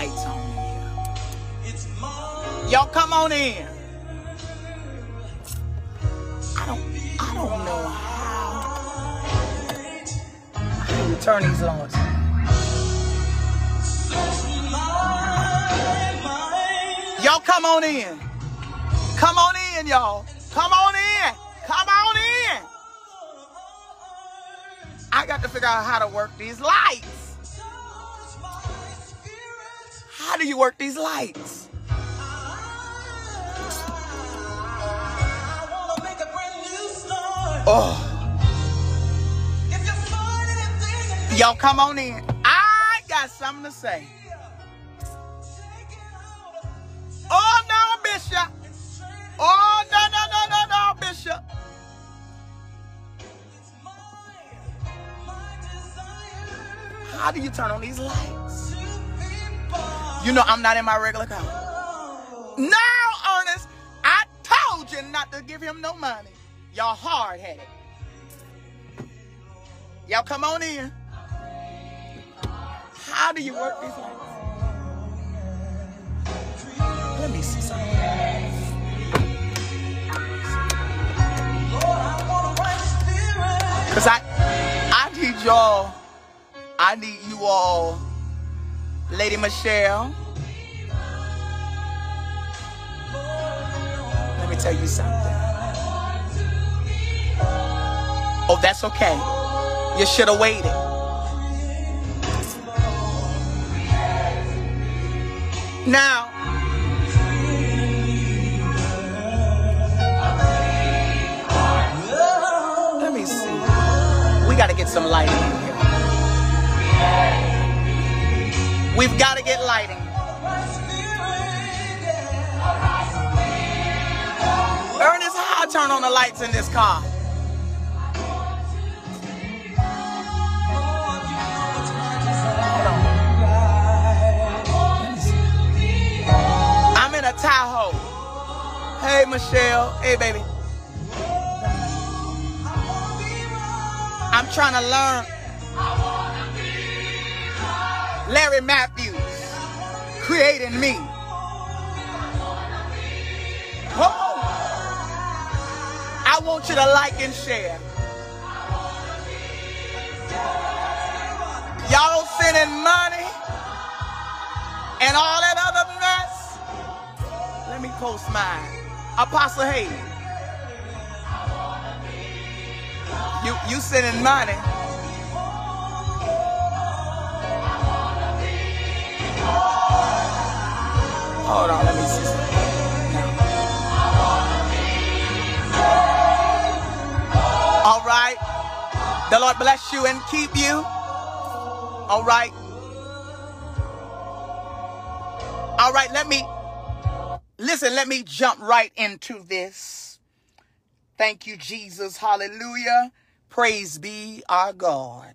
lights on here. Y'all come on in. I don't I don't know how. How you turn these on? Y'all come on in. Come on in, y'all. Come on in. Come on in. I got to figure out how to work these lights. How do you work these lights? Oh. Y'all come on in. I got something to say. Oh no, Bishop. Oh no, no, no, no, no, Bishop. How do you turn on these lights? You know I'm not in my regular car. No, Ernest, I told you not to give him no money. Y'all hard headed. Y'all come on in. How do you work these lights? Let me see something. Cause I I need y'all. I need you all. Lady Michelle. Let me tell you something. Oh, that's okay. You should have waited. Now, let me see. We got to get some lighting We've got to get lighting. Ernest, how I turn on the lights in this car? I'm in a Tahoe. Hey, Michelle. Hey, baby. I'm trying to learn. Larry Matthews creating me. Oh. I want you to like and share. Y'all sending money and all that other mess. Let me post mine. Apostle Hayes. You you sending money. Hold on, let me see. All right. The Lord bless you and keep you. All right. All right, let me listen, let me jump right into this. Thank you, Jesus. Hallelujah. Praise be our God.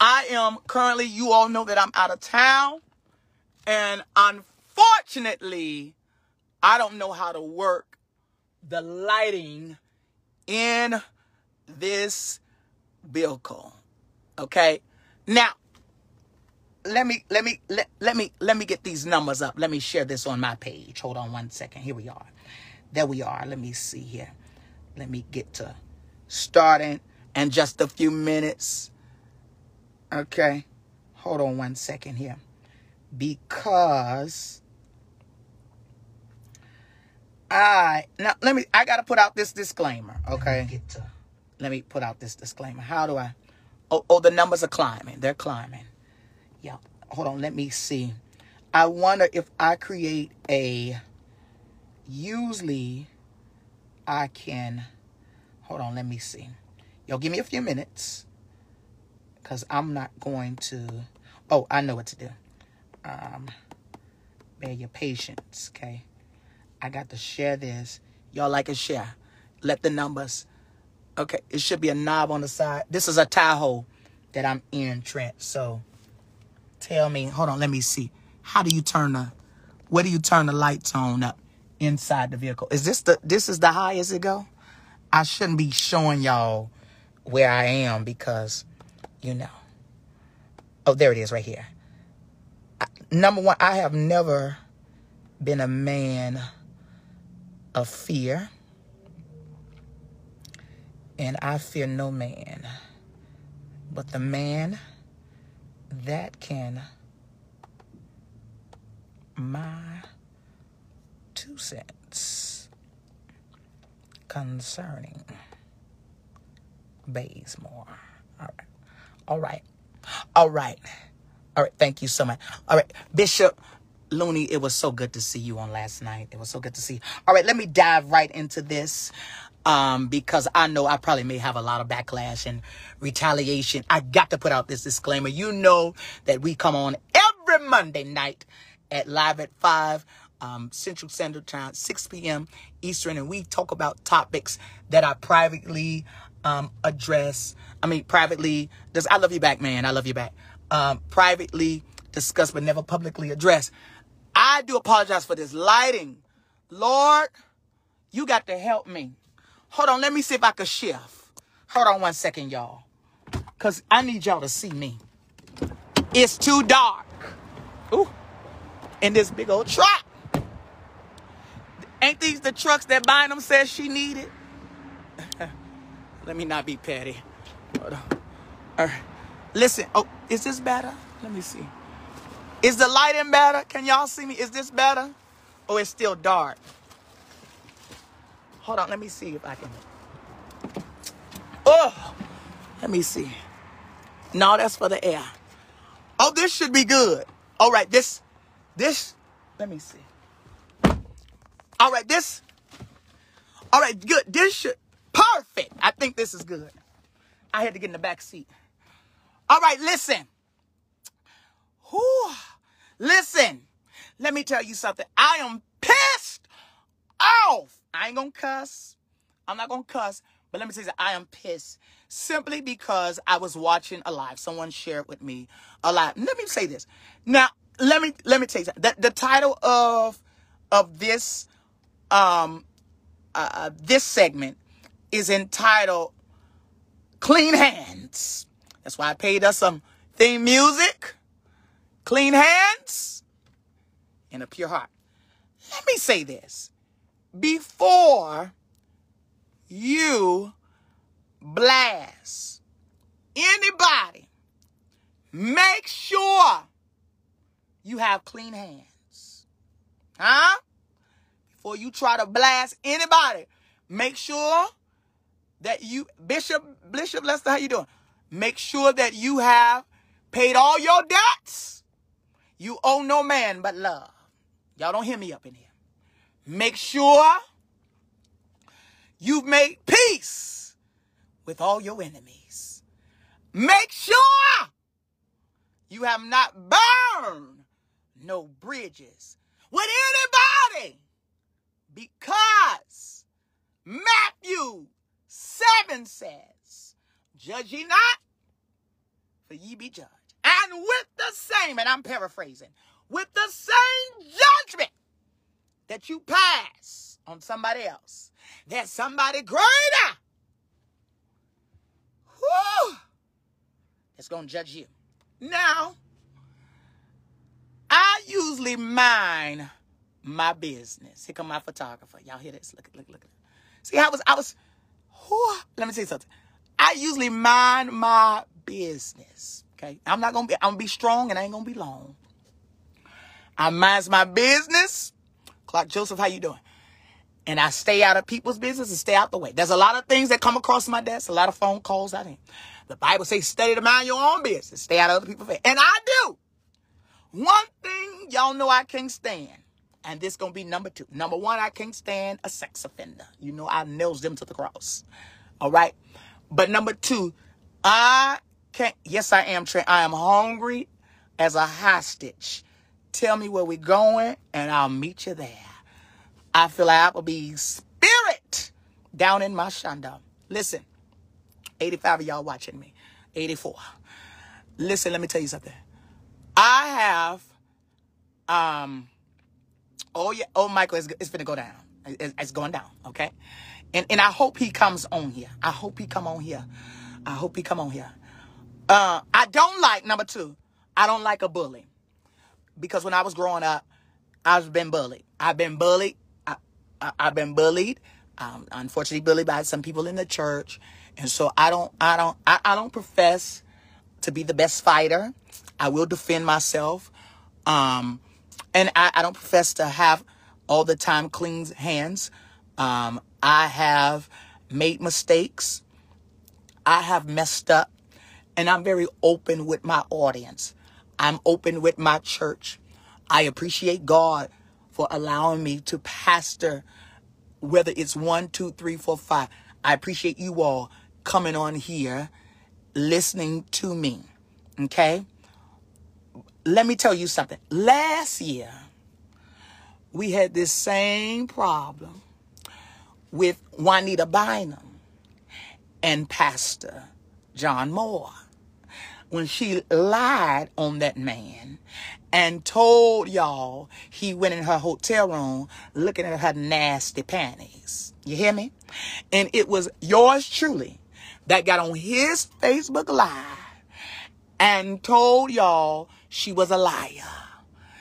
I am currently, you all know that I'm out of town. And unfortunately, I don't know how to work the lighting in this vehicle. Okay. Now, let me let me let, let me let me get these numbers up. Let me share this on my page. Hold on one second. Here we are. There we are. Let me see here. Let me get to starting in just a few minutes. Okay. Hold on one second here. Because I now let me I gotta put out this disclaimer. Okay. Let me, to, let me put out this disclaimer. How do I oh, oh the numbers are climbing. They're climbing. Yeah. Hold on, let me see. I wonder if I create a usually I can hold on, let me see. Y'all give me a few minutes. Cause I'm not going to oh, I know what to do. Um bear your patience, okay? I got to share this. Y'all like a share. Let the numbers. Okay, it should be a knob on the side. This is a Tahoe that I'm in, Trent. So tell me, hold on, let me see. How do you turn the where do you turn the lights on up inside the vehicle? Is this the this is the highest it go? I shouldn't be showing y'all where I am because you know. Oh, there it is right here. I, number one, I have never been a man of fear, and I fear no man, but the man that can my two cents concerning Bazemore. All right. All right. All right. All right. Thank you so much. All right. Bishop Looney, it was so good to see you on last night. It was so good to see you. All right. Let me dive right into this um, because I know I probably may have a lot of backlash and retaliation. I got to put out this disclaimer. You know that we come on every Monday night at live at 5 um, Central Standard Time, 6 p.m. Eastern, and we talk about topics that I privately um, address. I mean, privately. Does I love you back, man? I love you back. Um, privately discuss, but never publicly address. I do apologize for this lighting. Lord, you got to help me. Hold on, let me see if I can shift. Hold on one second, y'all. Because I need y'all to see me. It's too dark. Ooh. In this big old truck. Ain't these the trucks that Bynum says she needed? Let me not be petty. Hold on. All right. Listen. Oh, is this better? Let me see. Is the lighting better? Can y'all see me? Is this better? Or it's still dark? Hold on. Let me see if I can. Oh, let me see. No, that's for the air. Oh, this should be good. All right. This, this, let me see. All right. This, all right. Good. This should, perfect. I think this is good. I had to get in the back seat. All right, listen. Whew. Listen. Let me tell you something. I am pissed off. I ain't gonna cuss. I'm not gonna cuss. But let me tell you, I am pissed simply because I was watching a live. Someone shared with me a live. Let me say this. Now, let me let me tell you that The, the title of of this um uh, uh this segment is entitled Clean Hands. That's why I paid us some theme music. Clean hands and a pure heart. Let me say this. Before you blast anybody, make sure you have clean hands. Huh? Before you try to blast anybody, make sure that you Bishop Bishop Lester, how you doing? Make sure that you have paid all your debts. You owe no man but love. Y'all don't hear me up in here. Make sure you've made peace with all your enemies. Make sure you have not burned no bridges with anybody because Matthew 7 says, Judge ye not, for ye be judged. And with the same, and I'm paraphrasing, with the same judgment that you pass on somebody else, there's somebody greater whew, that's going to judge you. Now, I usually mind my business. Here come my photographer. Y'all hear this? Look, look, look. See, I was, I was, whew, let me tell you something. I usually mind my business. Okay. I'm not gonna be I'm gonna be strong and I ain't gonna be long. I mind my business. Clark Joseph, how you doing? And I stay out of people's business and stay out the way. There's a lot of things that come across my desk, a lot of phone calls. I think the Bible says study to mind your own business, stay out of other people's business. And I do. One thing y'all know I can't stand, and this gonna be number two. Number one, I can't stand a sex offender. You know I nails them to the cross. All right. But number two, I can't. Yes, I am. Tra- I am hungry as a hostage. Tell me where we're going, and I'll meet you there. I feel like Applebee's spirit down in my shanda. Listen, 85 of y'all watching me. 84. Listen, let me tell you something. I have, um, oh yeah, oh Michael, it's, it's gonna go down. It's, it's going down, okay? And and I hope he comes on here. I hope he come on here. I hope he come on here. Uh, I don't like number two. I don't like a bully. because when I was growing up, I've been bullied. I've been bullied. I, I've been bullied. Um, unfortunately, bullied by some people in the church, and so I don't, I don't, I, I don't profess to be the best fighter. I will defend myself, um, and I, I don't profess to have all the time clean hands. Um, I have made mistakes. I have messed up, and I'm very open with my audience. I'm open with my church. I appreciate God for allowing me to pastor, whether it's one, two, three, four, five. I appreciate you all coming on here, listening to me. Okay? Let me tell you something. Last year, we had this same problem with Juanita Bynum and Pastor John Moore when she lied on that man and told y'all he went in her hotel room looking at her nasty panties. You hear me? And it was yours truly that got on his Facebook Live and told y'all she was a liar.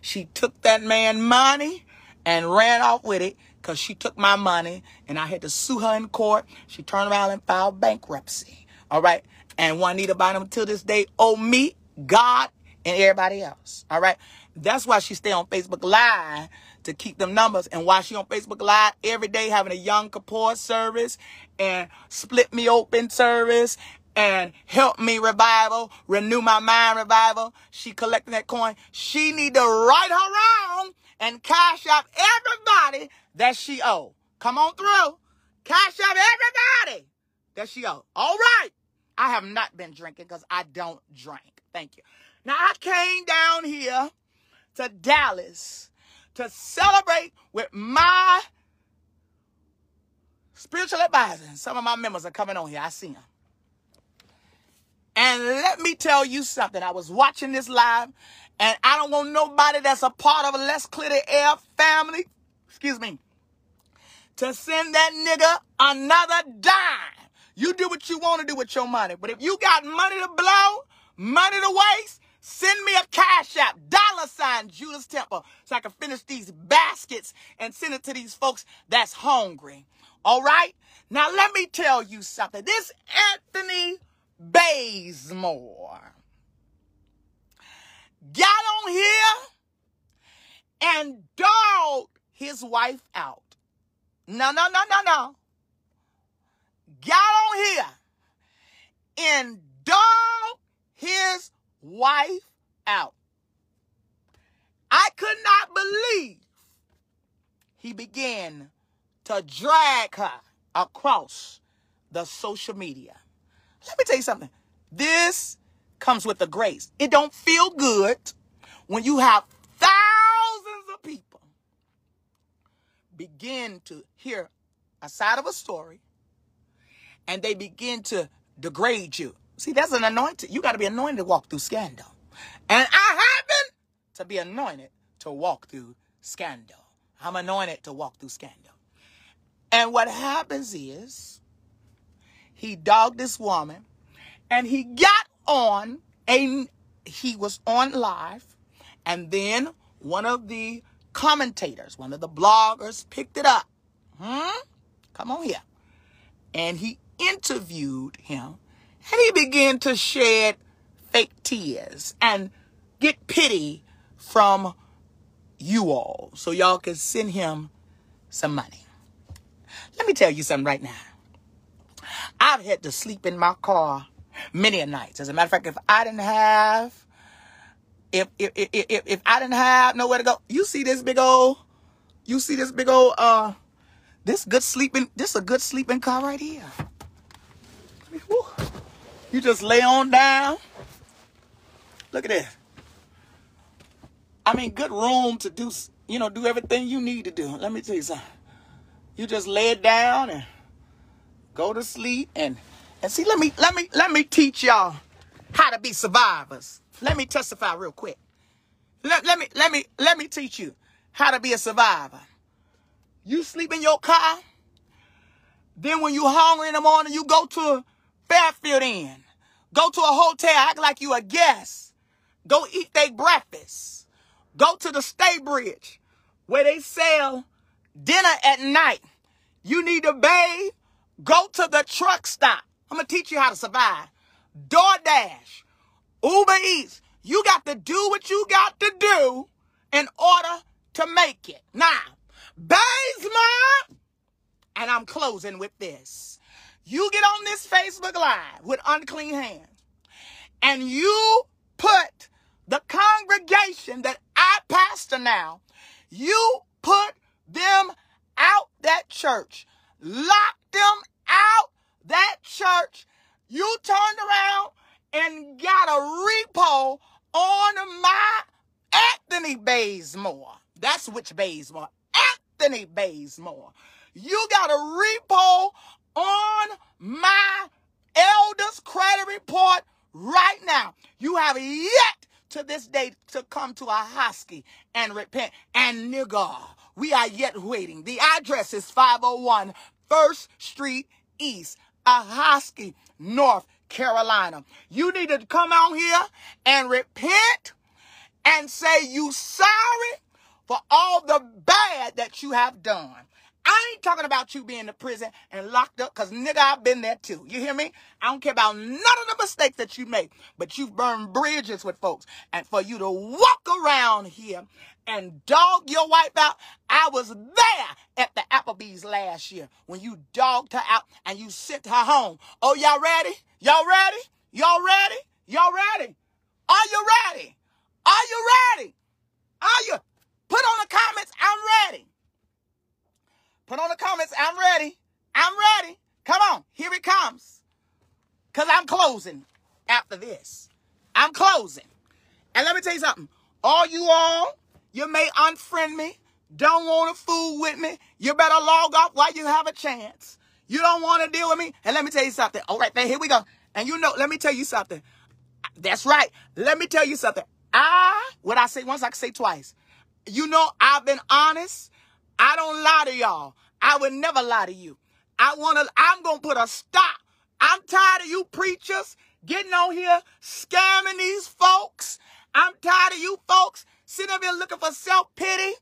She took that man money and ran off with it because she took my money and I had to sue her in court. She turned around and filed bankruptcy. All right. And Juanita Bynum till this day owe me, God, and everybody else. All right. That's why she stay on Facebook Live to keep them numbers. And why she on Facebook Live every day having a Yom Kippur service and split me open service and help me revival, renew my mind revival. She collecting that coin. She need to right her wrong and cash out everybody that she owe. Come on through. Cash out everybody that she owe. All right. I have not been drinking because I don't drink. Thank you. Now, I came down here to Dallas to celebrate with my spiritual advisor. Some of my members are coming on here. I see them. And let me tell you something. I was watching this live, and I don't want nobody that's a part of a Let's Clear the Air family, excuse me, to send that nigga another dime. You do what you want to do with your money. But if you got money to blow, money to waste, send me a cash app, dollar sign Judas Temple, so I can finish these baskets and send it to these folks that's hungry. All right? Now let me tell you something. This Anthony Bazemore got on here and dogged his wife out. No, no, no, no, no got on here and dogged his wife out. I could not believe he began to drag her across the social media. Let me tell you something. This comes with the grace. It don't feel good when you have thousands of people begin to hear a side of a story and they begin to degrade you. See, that's an anointing. You got to be anointed to walk through scandal. And I happen to be anointed to walk through scandal. I'm anointed to walk through scandal. And what happens is he dogged this woman and he got on a he was on live and then one of the commentators, one of the bloggers picked it up. Hmm? Come on here. And he interviewed him and he began to shed fake tears and get pity from you all so y'all can send him some money. Let me tell you something right now. I've had to sleep in my car many a nights. As a matter of fact, if I didn't have if if if if, if I didn't have nowhere to go, you see this big old you see this big old uh this good sleeping this a good sleeping car right here. You just lay on down. Look at this. I mean, good room to do, you know, do everything you need to do. Let me tell you something. You just lay it down and go to sleep and and see. Let me let me let me teach y'all how to be survivors. Let me testify real quick. Let, let me let me let me teach you how to be a survivor. You sleep in your car. Then when you hungry in the morning, you go to Fairfield Inn. Go to a hotel, act like you a guest. Go eat their breakfast. Go to the Staybridge where they sell dinner at night. You need to bathe. Go to the truck stop. I'm going to teach you how to survive. DoorDash, Uber Eats. You got to do what you got to do in order to make it. Now, Bazemore, and I'm closing with this. You get on this Facebook Live with unclean hands, and you put the congregation that I pastor now, you put them out that church, lock them out that church. You turned around and got a repo on my Anthony Bazemore. That's which Bazemore. Anthony Bazemore. You got a repo on my elders credit report right now. You have yet to this day to come to Ahoskie and repent. And nigga, we are yet waiting. The address is 501 First Street East, Ahoskie, North Carolina. You need to come out here and repent and say you sorry for all the bad that you have done. I ain't talking about you being in prison and locked up because nigga, I've been there too. You hear me? I don't care about none of the mistakes that you make, but you've burned bridges with folks. And for you to walk around here and dog your wife out, I was there at the Applebee's last year when you dogged her out and you sent her home. Oh, y'all ready? Y'all ready? Y'all ready? Y'all ready? Are you ready? Are you ready? Are you? Put on the comments, I'm ready. Put on the comments, I'm ready. I'm ready. Come on, here it comes. Because I'm closing after this. I'm closing. And let me tell you something. All you all, you may unfriend me, don't want to fool with me. You better log off while you have a chance. You don't want to deal with me. And let me tell you something. All right, then here we go. And you know, let me tell you something. That's right. Let me tell you something. I, what I say once, I can say twice. You know, I've been honest. I don't lie to y'all. I would never lie to you. I want to, I'm going to put a stop. I'm tired of you preachers getting on here scamming these folks. I'm tired of you folks sitting up here looking for self pity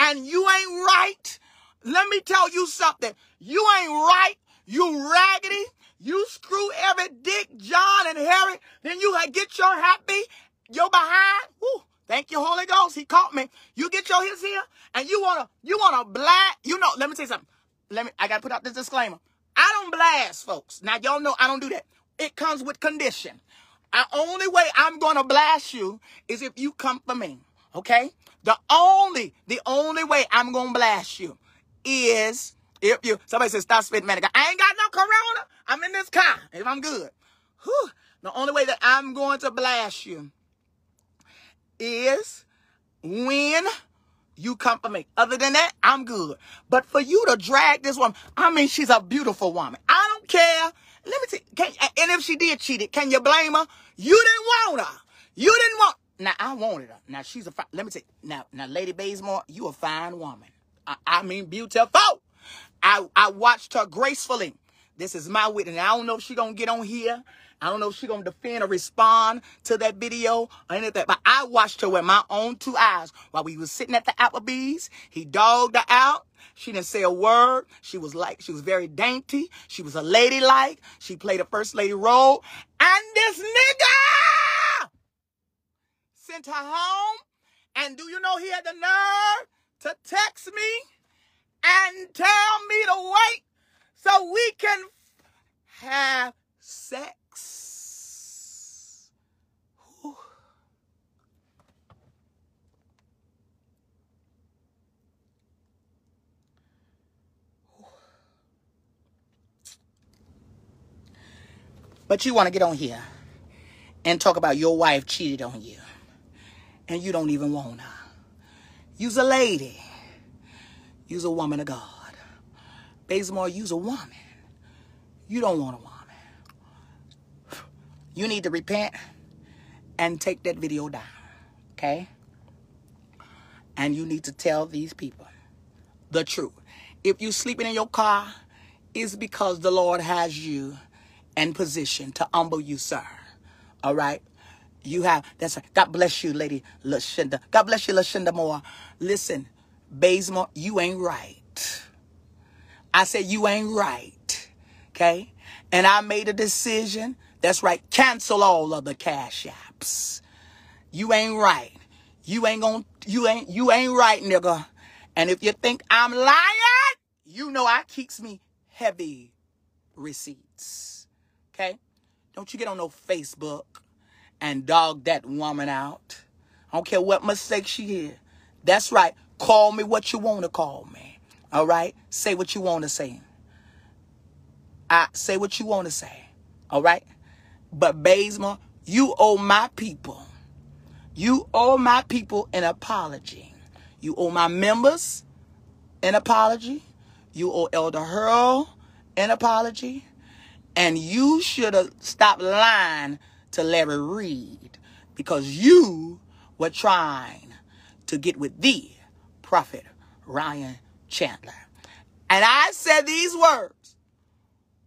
and you ain't right. Let me tell you something. You ain't right. You raggedy. You screw every Dick, John, and Harry. Then you get your happy, your behind. Woo, thank you, Holy Ghost. He caught me. You get your his here, and you wanna, you wanna blast. You know, let me tell you something. Let me, I gotta put out this disclaimer. I don't blast, folks. Now y'all know I don't do that. It comes with condition. The only way I'm gonna blast you is if you come for me. Okay? The only, the only way I'm gonna blast you is if you somebody says stop spitting man. I ain't got no corona. I'm in this car. If I'm good. Whew. The only way that I'm going to blast you is when you come for me. Other than that, I'm good. But for you to drag this woman, I mean, she's a beautiful woman. I don't care. Let me see. Can, and if she did cheat it, can you blame her? You didn't want her. You didn't want. Now I wanted her. Now she's a. Let me say. Now, now, Lady Bazemore, you a fine woman. I, I mean, beautiful. I I watched her gracefully. This is my witness. I don't know if she gonna get on here. I don't know if she gonna defend or respond to that video or anything. But I watched her with my own two eyes while we was sitting at the Applebee's. He dogged her out. She didn't say a word. She was like, she was very dainty. She was a ladylike. She played a first lady role. And this nigga sent her home. And do you know he had the nerve to text me and tell me to wait so we can have sex? Whew. But you want to get on here and talk about your wife cheated on you and you don't even want her. You's a lady. You's a woman of God. Bazemore, you's a woman. You don't want a woman. You need to repent and take that video down. Okay? And you need to tell these people the truth. If you're sleeping in your car, it's because the Lord has you in position to humble you, sir. All right? You have that's right. God bless you, Lady Lashinda. God bless you, Lashinda Moore. Listen, Bazemore, you ain't right. I said you ain't right. Okay? And I made a decision. That's right. Cancel all of the cash apps. You ain't right. You ain't gonna you ain't you ain't right, nigga. And if you think I'm lying, you know I keeps me heavy receipts. Okay? Don't you get on no Facebook and dog that woman out. I don't care what mistake she is. That's right. Call me what you want to call me. All right? Say what you want to say. I say what you want to say. All right? But Bazemore, you owe my people. You owe my people an apology. You owe my members an apology. You owe Elder Hurl an apology. And you should have stopped lying to Larry Reed because you were trying to get with the prophet Ryan Chandler. And I said these words.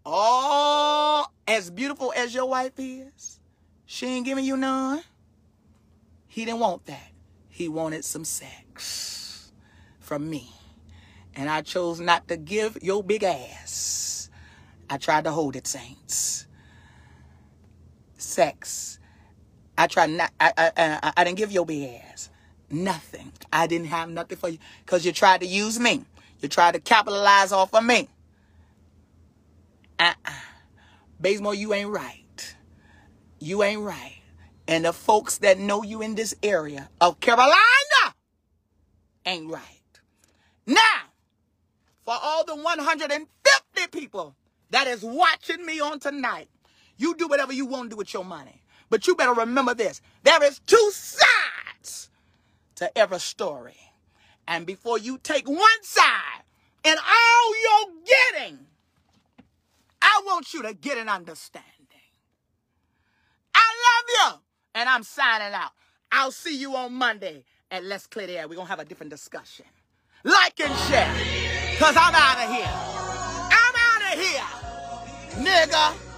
Oh, as beautiful as your wife is, she ain't giving you none. He didn't want that. He wanted some sex from me. And I chose not to give your big ass. I tried to hold it, saints. Sex. I tried not, I, I, I, I didn't give your ass nothing. I didn't have nothing for you because you tried to use me. You tried to capitalize off of me. Uh-uh. Bazemore, you ain't right. You ain't right. And the folks that know you in this area of Carolina ain't right. Now, for all the 150 people that is watching me on tonight, you do whatever you want to do with your money. But you better remember this. There is two sides to every story. And before you take one side and all you're getting, I want you to get an understanding. I love you. And I'm signing out. I'll see you on Monday at Let's Clear the Air. We're going to have a different discussion. Like and share. Because I'm out of here. I'm out of here nigga.